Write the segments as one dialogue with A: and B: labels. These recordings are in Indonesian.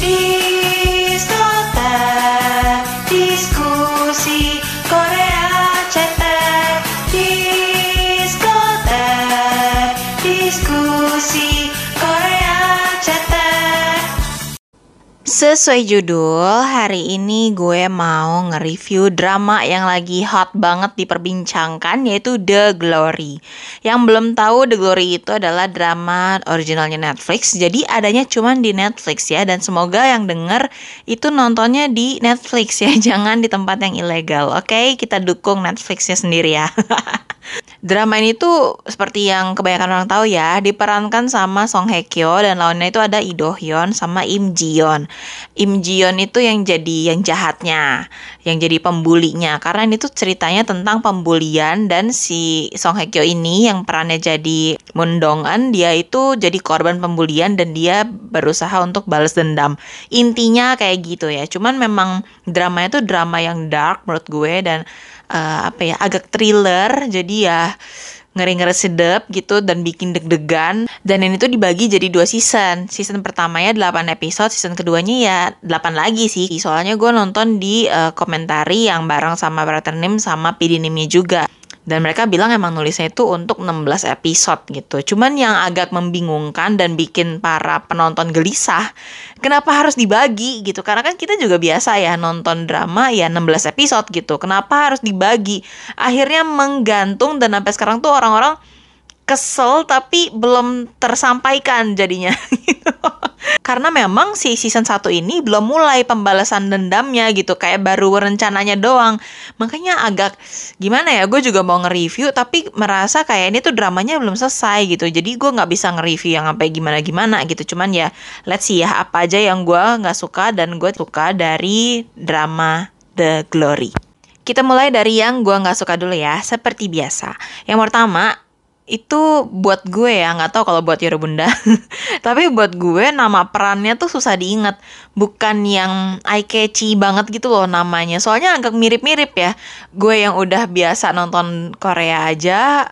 A: feel Sesuai judul, hari ini gue mau nge-review drama yang lagi hot banget diperbincangkan yaitu The Glory. Yang belum tahu The Glory itu adalah drama originalnya Netflix, jadi adanya cuman di Netflix ya dan semoga yang denger itu nontonnya di Netflix ya, jangan di tempat yang ilegal. Oke, kita dukung Netflixnya sendiri ya. Drama ini tuh seperti yang kebanyakan orang tahu ya, diperankan sama Song Hye Kyo dan lawannya itu ada Lee Do Hyun sama Im Ji Yeon. Im Ji Yeon itu yang jadi yang jahatnya, yang jadi pembulinya. Karena ini tuh ceritanya tentang pembulian dan si Song Hye Kyo ini yang perannya jadi Moon Dong Eun, dia itu jadi korban pembulian dan dia berusaha untuk balas dendam. Intinya kayak gitu ya. Cuman memang dramanya tuh drama yang dark menurut gue dan uh, apa ya agak thriller. Jadi ya ngeri-ngeri sedep gitu dan bikin deg-degan. Dan ini tuh dibagi jadi dua season. Season pertamanya 8 episode season keduanya ya 8 lagi sih. Soalnya gue nonton di uh, komentari yang bareng sama Brother Nim sama Pidinimnya juga dan mereka bilang emang nulisnya itu untuk 16 episode gitu. Cuman yang agak membingungkan dan bikin para penonton gelisah, kenapa harus dibagi gitu? Karena kan kita juga biasa ya nonton drama ya 16 episode gitu. Kenapa harus dibagi? Akhirnya menggantung dan sampai sekarang tuh orang-orang kesel tapi belum tersampaikan jadinya gitu. Karena memang si season 1 ini belum mulai pembalasan dendamnya gitu, kayak baru rencananya doang. Makanya agak gimana ya, gue juga mau nge-review tapi merasa kayak ini tuh dramanya belum selesai gitu. Jadi gue nggak bisa nge-review yang sampai gimana-gimana gitu. Cuman ya let's see ya apa aja yang gue nggak suka dan gue suka dari drama The Glory. Kita mulai dari yang gue nggak suka dulu ya, seperti biasa. Yang pertama, itu buat gue ya nggak tahu kalau buat Yoro Bunda. Tapi buat gue nama perannya tuh susah diingat. Bukan yang eye catchy banget gitu loh namanya. Soalnya agak mirip-mirip ya. Gue yang udah biasa nonton Korea aja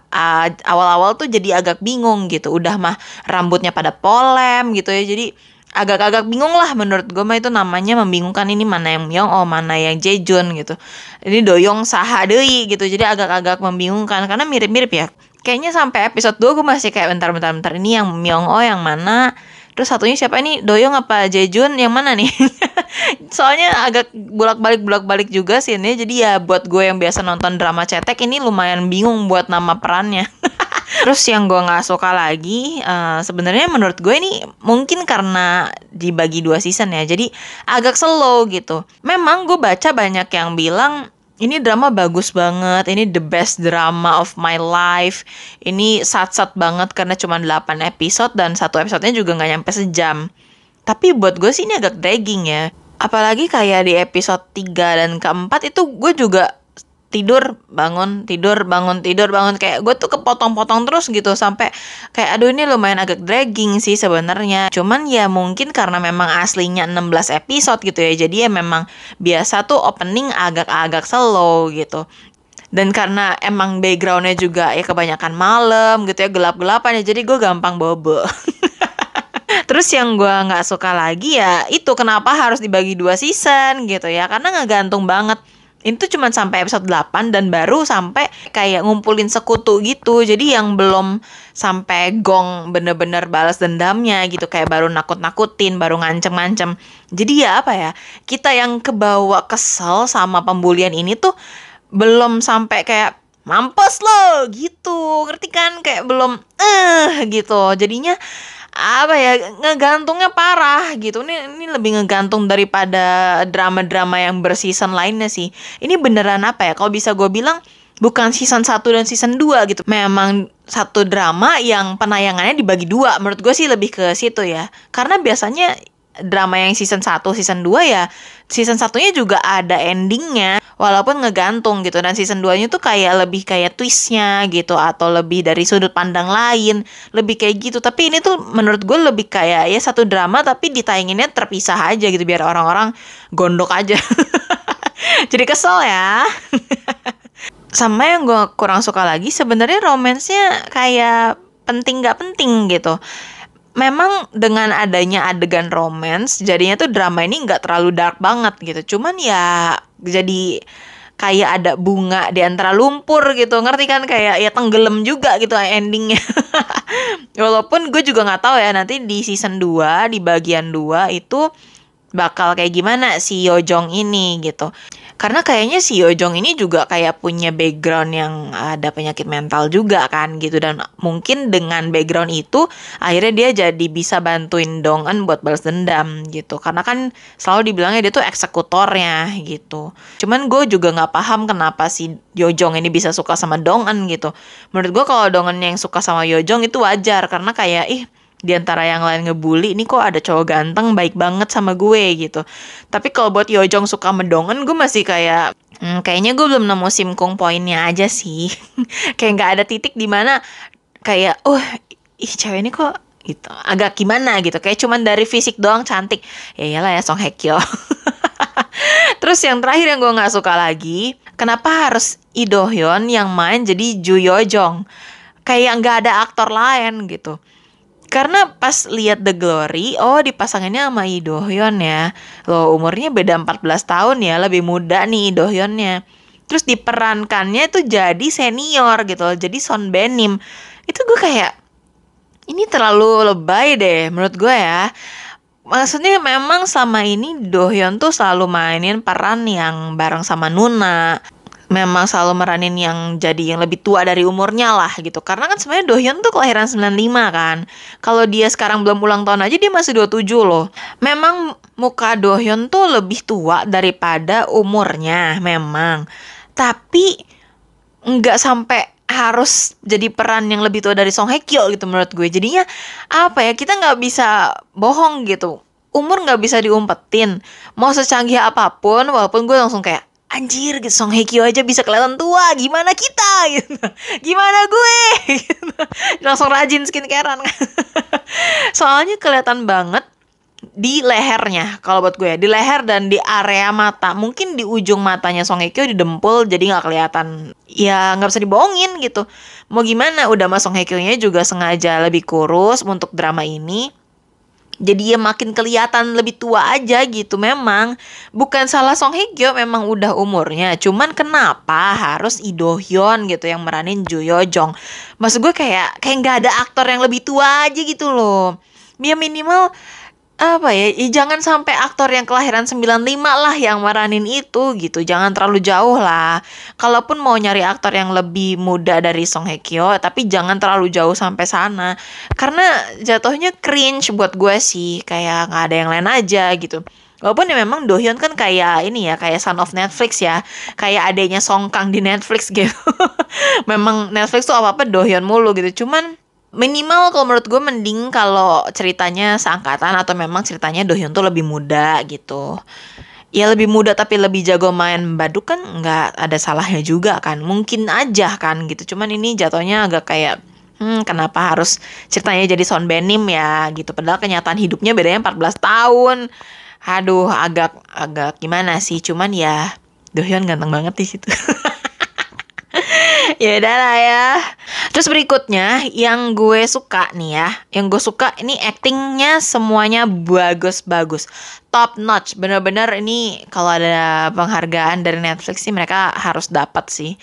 A: awal-awal tuh jadi agak bingung gitu. Udah mah rambutnya pada polem gitu ya. Jadi agak-agak bingung lah menurut gue mah itu namanya membingungkan ini mana yang Myung oh mana yang Jejun gitu. Ini Doyong Sahadei gitu. Jadi agak-agak membingungkan karena mirip-mirip ya kayaknya sampai episode 2 gue masih kayak bentar-bentar bentar ini yang Myung Oh yang mana? Terus satunya siapa? Ini Doyong apa Jejun yang mana nih? Soalnya agak bolak-balik bolak-balik juga sih ini. Jadi ya buat gue yang biasa nonton drama cetek ini lumayan bingung buat nama perannya. Terus yang gue nggak suka lagi, uh, sebenarnya menurut gue ini mungkin karena dibagi dua season ya, jadi agak slow gitu. Memang gue baca banyak yang bilang ini drama bagus banget, ini the best drama of my life. Ini sat-sat banget karena cuma 8 episode dan satu episodenya juga nggak nyampe sejam. Tapi buat gue sih ini agak dragging ya. Apalagi kayak di episode 3 dan keempat itu gue juga tidur bangun tidur bangun tidur bangun. Kayak gue tuh kepotong-potong terus gitu sampai kayak aduh ini lumayan agak dragging sih sebenarnya. Cuman ya mungkin karena memang aslinya 16 episode gitu ya jadi ya memang biasa tuh opening agak-agak slow gitu. Dan karena emang backgroundnya juga ya kebanyakan malam gitu ya gelap-gelapan ya jadi gue gampang bobo. Terus yang gue nggak suka lagi ya itu kenapa harus dibagi dua season gitu ya karena ngegantung banget itu cuma sampai episode 8 dan baru sampai kayak ngumpulin sekutu gitu. Jadi yang belum sampai gong bener-bener balas dendamnya gitu. Kayak baru nakut-nakutin baru ngancem-ngancem. Jadi ya apa ya kita yang kebawa kesel sama pembulian ini tuh belum sampai kayak mampus lo gitu. Ngerti kan? Kayak belum eh gitu. Jadinya apa ya ngegantungnya parah gitu. Ini ini lebih ngegantung daripada drama-drama yang berseason lainnya sih. Ini beneran apa ya? Kalau bisa gue bilang bukan season 1 dan season 2 gitu. Memang satu drama yang penayangannya dibagi dua. Menurut gue sih lebih ke situ ya. Karena biasanya drama yang season 1, season 2 ya season satunya juga ada endingnya walaupun ngegantung gitu. Dan season 2 nya tuh kayak lebih kayak twistnya gitu atau lebih dari sudut pandang lain lebih kayak gitu. Tapi ini tuh menurut gue lebih kayak ya satu drama tapi ditayanginnya terpisah aja gitu biar orang-orang gondok aja. Jadi kesel ya. Sama yang gue kurang suka lagi sebenarnya romansnya kayak penting gak penting gitu memang dengan adanya adegan romance jadinya tuh drama ini nggak terlalu dark banget gitu. Cuman ya jadi kayak ada bunga di antara lumpur gitu. Ngerti kan? Kayak ya tenggelam juga gitu endingnya. Walaupun gue juga nggak tahu ya nanti di season 2 di bagian 2 itu bakal kayak gimana si Yojong ini gitu karena kayaknya si Yojong ini juga kayak punya background yang ada penyakit mental juga kan gitu. Dan mungkin dengan background itu akhirnya dia jadi bisa bantuin Dongan buat balas dendam gitu. Karena kan selalu dibilangnya dia tuh eksekutornya gitu. Cuman gue juga nggak paham kenapa si Yojong ini bisa suka sama Dongan gitu. Menurut gue kalau Dongan yang suka sama Yojong itu wajar karena kayak ih di antara yang lain ngebully ini kok ada cowok ganteng baik banget sama gue gitu. Tapi kalau buat Yojong suka mendongen gue masih kayak hmm, kayaknya gue belum nemu simkung poinnya aja sih. Kayak nggak ada titik di mana kayak oh ih cewek ini kok gitu. Agak gimana gitu kayak cuman dari fisik doang cantik. Ya iyalah ya Song Hye Kyo. Terus yang terakhir yang gue nggak suka lagi kenapa harus Lee Do Hyun yang main jadi Ju Yojong kayak nggak ada aktor lain gitu karena pas lihat The Glory, oh dipasanginnya sama Lee Do Hyun ya. Loh, umurnya beda 14 tahun ya, lebih muda nih Lee Do Hyunnya. Terus diperankannya itu jadi senior gitu, jadi Son Benim. Itu gue kayak ini terlalu lebay deh menurut gue ya. Maksudnya memang selama ini Do Hyun tuh selalu mainin peran yang bareng sama Nuna memang selalu meranin yang jadi yang lebih tua dari umurnya lah gitu. Karena kan sebenarnya Dohyun tuh kelahiran 95 kan. Kalau dia sekarang belum ulang tahun aja dia masih 27 loh. Memang muka Dohyun tuh lebih tua daripada umurnya memang. Tapi nggak sampai harus jadi peran yang lebih tua dari Song Hye Kyo gitu menurut gue. Jadinya apa ya kita nggak bisa bohong gitu. Umur nggak bisa diumpetin. Mau secanggih apa pun, walaupun gue langsung kayak anjir gitu. Song Hye Kyo aja bisa kelihatan tua. Gimana kita? Gitu. Gimana gue? Gitu. langsung rajin skincarean. Soalnya kelihatan banget di lehernya kalau buat gue. Ya di leher dan di area mata. Mungkin di ujung matanya Song Hye Kyo didempul jadi nggak kelihatan. Ya nggak bisa dibohongin gitu. Mau gimana? Udah mas Song Hye Kyo nya juga sengaja lebih kurus untuk drama ini jadi ya makin kelihatan lebih tua aja gitu memang. Bukan salah Song Hye Kyo memang udah umurnya. Cuman kenapa harus Lee Do Hyun gitu yang meranin Jo Yo Jong? Maksud gue kayak kayak nggak ada aktor yang lebih tua aja gitu loh. Ya minimal apa ya, ya jangan sampai aktor yang kelahiran 95 lah yang meranin itu gitu jangan terlalu jauh lah kalaupun mau nyari aktor yang lebih muda dari Song Hye Kyo tapi jangan terlalu jauh sampai sana karena jatuhnya cringe buat gue sih kayak nggak ada yang lain aja gitu Walaupun ya memang Dohyun kan kayak ini ya, kayak son of Netflix ya. Kayak adanya Song Kang di Netflix gitu. memang Netflix tuh apa-apa Dohyun mulu gitu. Cuman minimal kalau menurut gue mending kalau ceritanya seangkatan atau memang ceritanya Dohyun tuh lebih muda gitu. Ya lebih muda tapi lebih jago main baduk kan nggak ada salahnya juga kan. Mungkin aja kan gitu. Cuman ini jatuhnya agak kayak hmm kenapa harus ceritanya jadi Son Benim ya gitu. Padahal kenyataan hidupnya bedanya 14 tahun. Aduh agak agak gimana sih? Cuman ya Dohyun ganteng banget di situ ya udah lah ya. Terus berikutnya yang gue suka nih ya, yang gue suka ini actingnya semuanya bagus-bagus, top notch, bener-bener ini kalau ada penghargaan dari Netflix sih mereka harus dapat sih.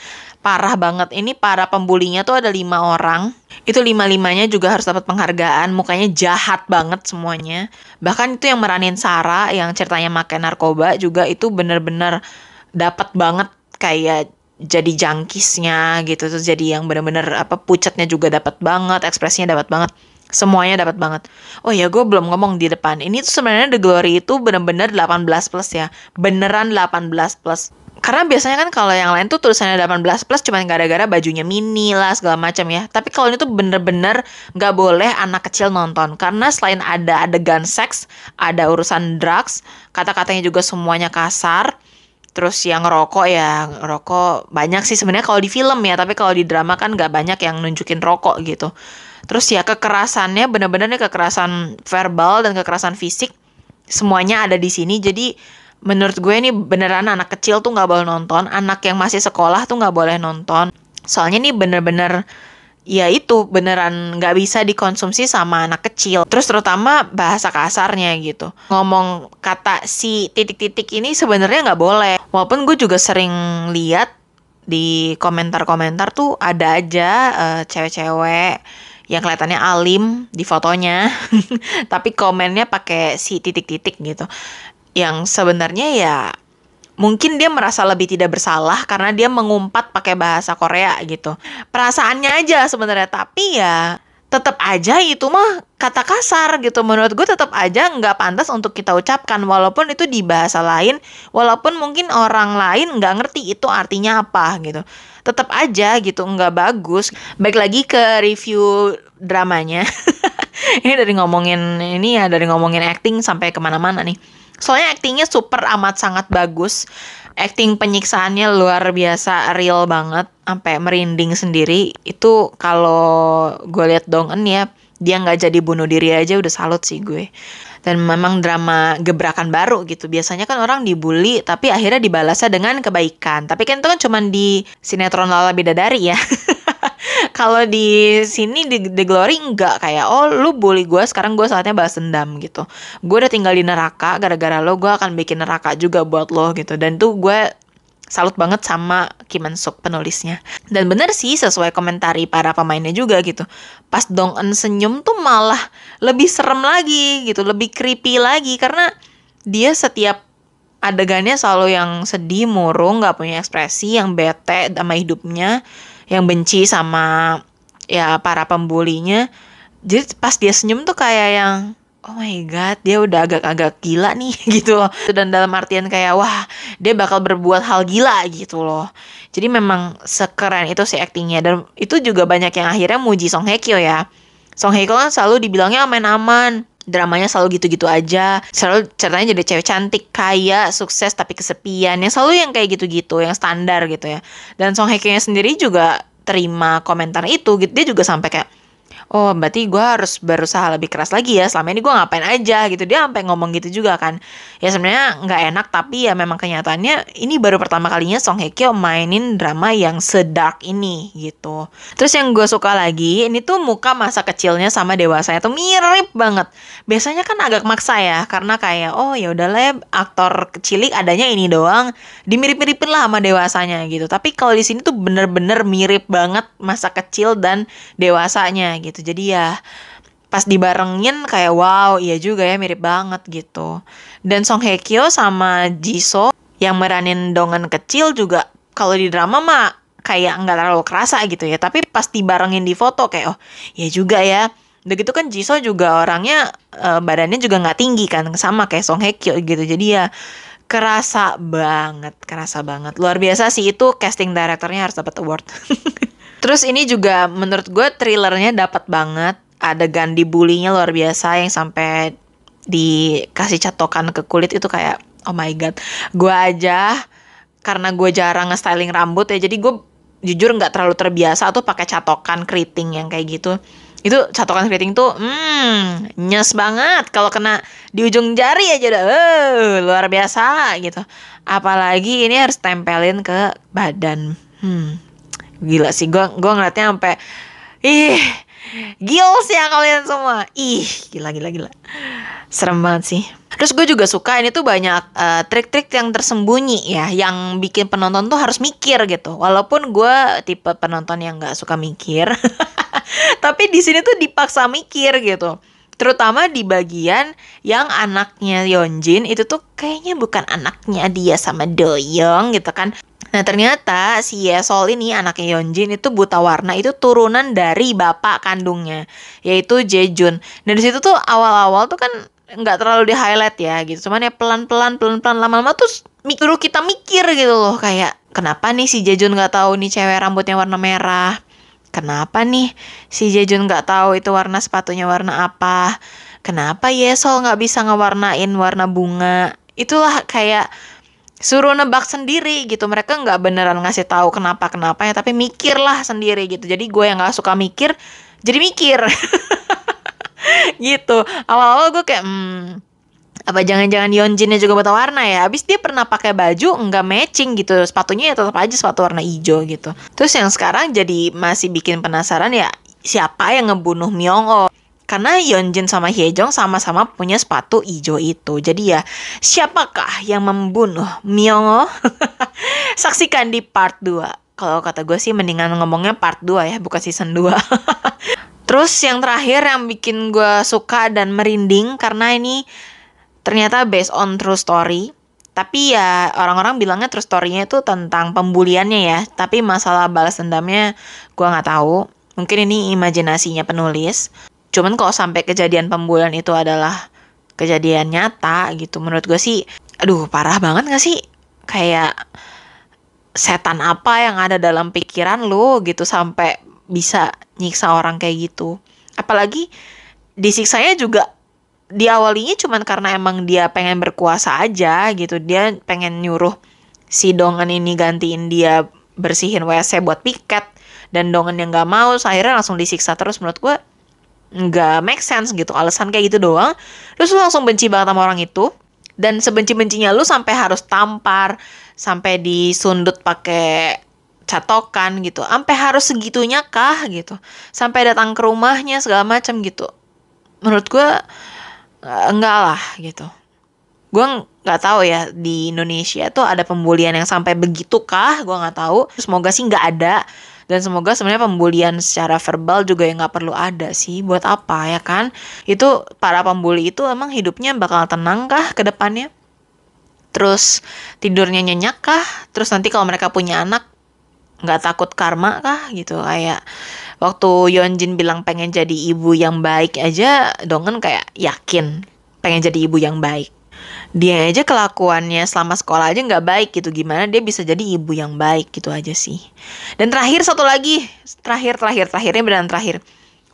A: Parah banget, ini para pembulinya tuh ada lima orang, itu lima-limanya juga harus dapat penghargaan, mukanya jahat banget semuanya. Bahkan itu yang meranin Sarah, yang ceritanya makan narkoba juga itu bener-bener dapat banget. Kayak jadi jangkisnya gitu terus jadi yang bener-bener apa pucatnya juga dapat banget ekspresinya dapat banget semuanya dapat banget. Oh ya gue belum ngomong di depan. Ini tuh sebenarnya The Glory itu bener-bener 18 plus ya. Beneran 18 plus. Karena biasanya kan kalau yang lain tuh tulisannya 18 plus cuman gara-gara bajunya mini lah segala macam ya. Tapi kalau ini tuh bener-bener nggak boleh anak kecil nonton. Karena selain ada adegan seks ada urusan drugs kata-katanya juga semuanya kasar Terus yang rokok ya rokok banyak sih sebenarnya kalau di film ya, tapi kalau di drama kan nggak banyak yang nunjukin rokok gitu. Terus ya kekerasannya bener-bener nih kekerasan verbal dan kekerasan fisik semuanya ada di sini. Jadi menurut gue ini beneran anak kecil tuh nggak boleh nonton, anak yang masih sekolah tuh nggak boleh nonton. Soalnya ini bener-bener ya itu beneran nggak bisa dikonsumsi sama anak kecil. Terus terutama bahasa kasarnya gitu. Ngomong kata si titik-titik ini sebenarnya nggak boleh. Walaupun gue juga sering lihat di komentar-komentar tuh ada aja uh, cewek-cewek yang kelihatannya alim di fotonya, tapi komennya pakai si titik-titik gitu. Yang sebenarnya ya mungkin dia merasa lebih tidak bersalah karena dia mengumpat pakai bahasa Korea gitu. Perasaannya aja sebenarnya, tapi ya tetap aja itu mah kata kasar gitu. Menurut gue tetap aja nggak pantas untuk kita ucapkan walaupun itu di bahasa lain walaupun mungkin orang lain nggak ngerti itu artinya apa gitu. Tetap aja gitu nggak bagus. Baik lagi ke review dramanya. Ini dari ngomongin ini ya dari ngomongin acting sampai ke mana-mana nih Soalnya aktingnya super amat sangat bagus. Acting penyiksaannya luar biasa real banget, sampai merinding sendiri. Itu kalau gue lihat Dongen ya, dia nggak jadi bunuh diri aja udah salut sih gue. Dan memang drama gebrakan baru gitu. Biasanya kan orang dibully, tapi akhirnya dibalasnya dengan kebaikan. Tapi kan itu kan cuma di sinetron Lala Bidadari ya. kalau di sini di The Glory enggak. Kayak oh lu bully gue sekarang gue saatnya balas dendam gitu. Gue udah tinggal di neraka gara-gara lo gue akan bikin neraka juga buat lo gitu. Dan tuh gue salut banget sama Kim Eun Suk penulisnya. Dan bener sih sesuai komentari para pemainnya juga gitu. Pas Dong Eun senyum tuh malah lebih serem lagi gitu. Lebih creepy lagi karena dia setiap adegannya selalu yang sedih murung nggak punya ekspresi yang bete sama hidupnya yang benci sama ya para pembulinya. Jadi pas dia senyum tuh kayak yang oh my god dia udah agak-agak gila nih gitu loh. Dan dalam artian kayak wah dia bakal berbuat hal gila gitu loh. Jadi memang sekeren itu si aktingnya. Dan itu juga banyak yang akhirnya muji Song Hye Kyo ya. Song Hye Kyo kan selalu dibilangnya aman-aman dramanya selalu gitu-gitu aja. Selalu ceritanya jadi cewek cantik kaya sukses tapi kesepian. Yang selalu yang kayak gitu-gitu yang standar gitu ya. Dan Song Hye Kyo sendiri juga terima komentar itu gitu. Dia juga sampai kayak oh berarti gue harus berusaha lebih keras lagi ya. Selama ini gue ngapain aja gitu. Dia sampai ngomong gitu juga kan. Ya sebenarnya nggak enak tapi ya memang kenyataannya ini baru pertama kalinya Song Hye Kyo mainin drama yang sedark ini gitu. Terus yang gue suka lagi ini tuh muka masa kecilnya sama dewasanya tuh mirip banget. Biasanya kan agak maksa ya karena kayak oh ya udah lah aktor cilik adanya ini doang. Dimirip-miripin lah sama dewasanya gitu. Tapi kalau di sini tuh bener-bener mirip banget masa kecil dan dewasanya gitu jadi ya pas dibarengin kayak wow iya juga ya mirip banget gitu. Dan Song Hye Kyo sama Jisoo yang meranin dongan kecil juga kalau di drama mah kayak nggak terlalu kerasa gitu ya. Tapi pas dibarengin di foto kayak oh ya juga ya. Udah gitu kan Jisoo juga orangnya uh, badannya juga nggak tinggi kan sama kayak Song Hye Kyo gitu. Jadi ya kerasa banget kerasa banget. Luar biasa sih itu casting directornya harus dapat award Terus ini juga menurut gue thrillernya dapat banget. Adegan dibulinya luar biasa yang sampai dikasih catokan ke kulit itu kayak oh my god. Gue aja karena gue jarang nge-styling rambut ya jadi gue jujur nggak terlalu terbiasa tuh pakai catokan keriting yang kayak gitu. Itu catokan keriting tuh hmm nyes banget. Kalau kena di ujung jari aja udah uh, luar biasa gitu. Apalagi ini harus tempelin ke badan. Hmm gila sih gue gue ngeliatnya sampai ih gils ya kalian semua. Ih gila gila gila. Serem banget sih. Terus gue juga suka ini tuh banyak uh, trik-trik yang tersembunyi ya yang bikin penonton tuh harus mikir gitu. Walaupun gue tipe penonton yang nggak suka mikir tapi di sini tuh dipaksa mikir gitu terutama di bagian yang anaknya Yeonjin itu tuh kayaknya bukan anaknya dia sama Doyong gitu kan Nah ternyata si Yesol ini anaknya Yeonjin itu buta warna itu turunan dari bapak kandungnya yaitu Jejun. Dan di situ tuh awal-awal tuh kan nggak terlalu di highlight ya gitu. Cuman ya pelan-pelan pelan-pelan lama-lama tuh mikir kita mikir gitu loh kayak kenapa nih si Jejun nggak tahu nih cewek rambutnya warna merah. Kenapa nih? Si Jejun nggak tahu itu warna sepatunya warna apa? Kenapa Yesol nggak bisa ngewarnain warna bunga? Itulah kayak suruh nebak sendiri gitu. Mereka nggak beneran ngasih tahu kenapa kenapa ya tapi mikirlah sendiri gitu. Jadi gue yang nggak suka mikir jadi mikir. Gitu. Awal-awal gue kayak hmm, apa jangan-jangan Yeonjinnya juga buta warna ya habis dia pernah pakai baju nggak matching gitu sepatunya ya tetap aja sepatu warna hijau gitu terus yang sekarang jadi masih bikin penasaran ya siapa yang ngebunuh Myung karena Yeonjin sama Hyejong sama-sama punya sepatu hijau itu. Jadi ya, siapakah yang membunuh Myung Saksikan di part 2. Kalau kata gue sih mendingan ngomongnya part 2 ya, bukan season 2. Terus yang terakhir yang bikin gue suka dan merinding karena ini ternyata based on true story. Tapi ya orang-orang bilangnya true story-nya itu tentang pembuliannya ya. Tapi masalah balas dendamnya gue nggak tahu. Mungkin ini imajinasinya penulis. Cuman kalau sampai kejadian pembulian itu adalah kejadian nyata gitu. Menurut gue sih, aduh parah banget gak sih? Kayak setan apa yang ada dalam pikiran lu gitu sampai bisa nyiksa orang kayak gitu. Apalagi disiksanya juga diawalinya cuman karena emang dia pengen berkuasa aja gitu. Dia pengen nyuruh si dongan ini gantiin dia bersihin WC buat piket. Dan dongan yang gak mau akhirnya langsung disiksa terus. Menurut gue nggak make sense gitu. Alasan kayak gitu doang. Terus lu langsung benci banget sama orang itu. Dan sebenci-bencinya lu sampai harus tampar sampai disundut pakai catokan gitu. Sampai harus segitunya kah gitu. Sampai datang ke rumahnya segala macam gitu. Menurut gue enggak lah gitu. Gue nggak tahu ya di Indonesia tuh ada pembulian yang sampai begitu kah gue nggak tahu. Semoga sih nggak ada. Dan semoga sebenarnya pembulian secara verbal juga yang nggak perlu ada sih. Buat apa ya kan? Itu para pembuli itu emang hidupnya bakal tenang kah ke depannya? Terus tidurnya nyenyak kah? Terus nanti kalau mereka punya anak nggak takut karma kah gitu. Kayak waktu Yeonjin bilang pengen jadi ibu yang baik aja Dongen kayak yakin pengen jadi ibu yang baik. Dia aja kelakuannya selama sekolah aja nggak baik gitu. Gimana dia bisa jadi ibu yang baik gitu aja sih. Dan terakhir satu lagi. Terakhir terakhir terakhirnya beneran terakhir.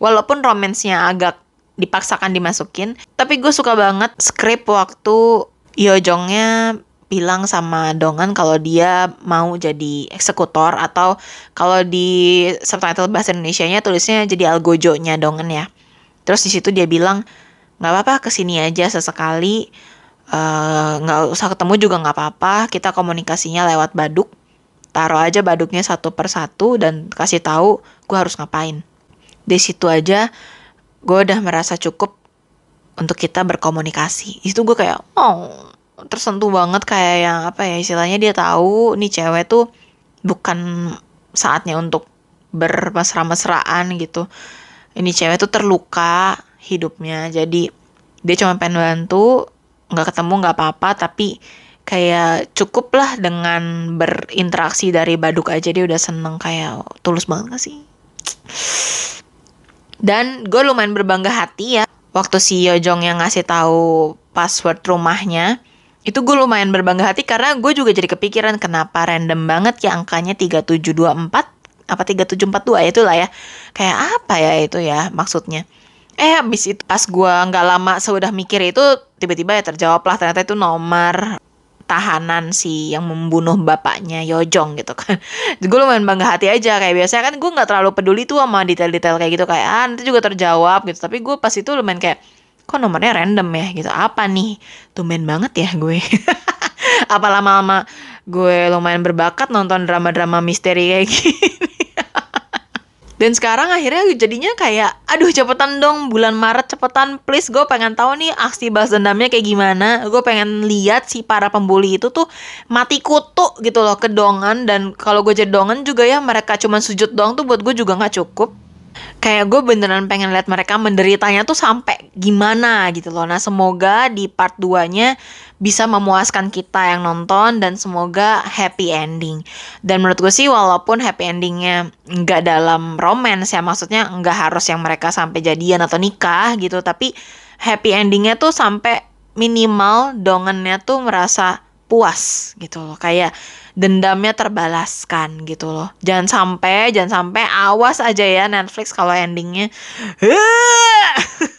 A: Walaupun romansnya agak dipaksakan dimasukin tapi gue suka banget skrip waktu Yojongnya bilang sama Dongan kalau dia mau jadi eksekutor atau kalau di subtitle bahasa Indonesia-nya tulisnya jadi algojonya Dongan ya. Terus di situ dia bilang nggak apa-apa ke sini aja sesekali. Eh, nggak uh, usah ketemu juga nggak apa-apa. Kita komunikasinya lewat baduk. Taruh aja baduknya satu per satu dan kasih tahu gue harus ngapain. Di situ aja gue udah merasa cukup untuk kita berkomunikasi. Itu gue kayak oh tersentuh banget kayak yang apa ya istilahnya dia tahu nih cewek tuh bukan saatnya untuk bermesra-mesraan gitu. Ini cewek tuh terluka hidupnya jadi dia cuma pengen bantu nggak ketemu nggak apa-apa tapi kayak cukup lah dengan berinteraksi dari baduk aja dia udah seneng kayak tulus banget gak sih? Dan gue lumayan berbangga hati ya waktu si Yojong yang ngasih tahu password rumahnya itu gue lumayan berbangga hati karena gue juga jadi kepikiran kenapa random banget ya angkanya 3724 apa 3742 itulah ya kayak apa ya itu ya maksudnya eh habis itu pas gue nggak lama sudah mikir itu tiba-tiba ya terjawab lah ternyata itu nomor tahanan si yang membunuh bapaknya Yojong gitu kan. gue lumayan bangga hati aja kayak biasanya kan gue nggak terlalu peduli tuh sama detail-detail kayak gitu kayak ah nanti juga terjawab gitu. Tapi gue pas itu lumayan kayak kok nomornya random ya? Gitu. Apa nih? Tumben banget ya gue. Apa lama-lama gue lumayan berbakat nonton drama-drama misteri kayak gini? Dan sekarang akhirnya jadinya kayak aduh cepetan dong bulan Maret cepetan. Please gue pengen tahu nih aksi balas dendamnya kayak gimana. Gue pengen lihat si para pembuli itu tuh mati kutu gitu loh ke dongan dan kalau gue jadi dongan juga ya mereka cuma sujud doang tuh buat gue juga nggak cukup kayak gue beneran pengen lihat mereka menderitanya tuh sampai gimana gitu loh. Nah semoga di part 2-nya bisa memuaskan kita yang nonton dan semoga happy ending. Dan menurut gue sih walaupun happy endingnya nggak dalam romance ya maksudnya nggak harus yang mereka sampai jadian atau nikah gitu. Tapi happy endingnya tuh sampai minimal dongennya tuh merasa puas gitu loh kayak dendamnya terbalaskan gitu loh. Jangan sampai jangan sampai awas aja ya Netflix kalau endingnya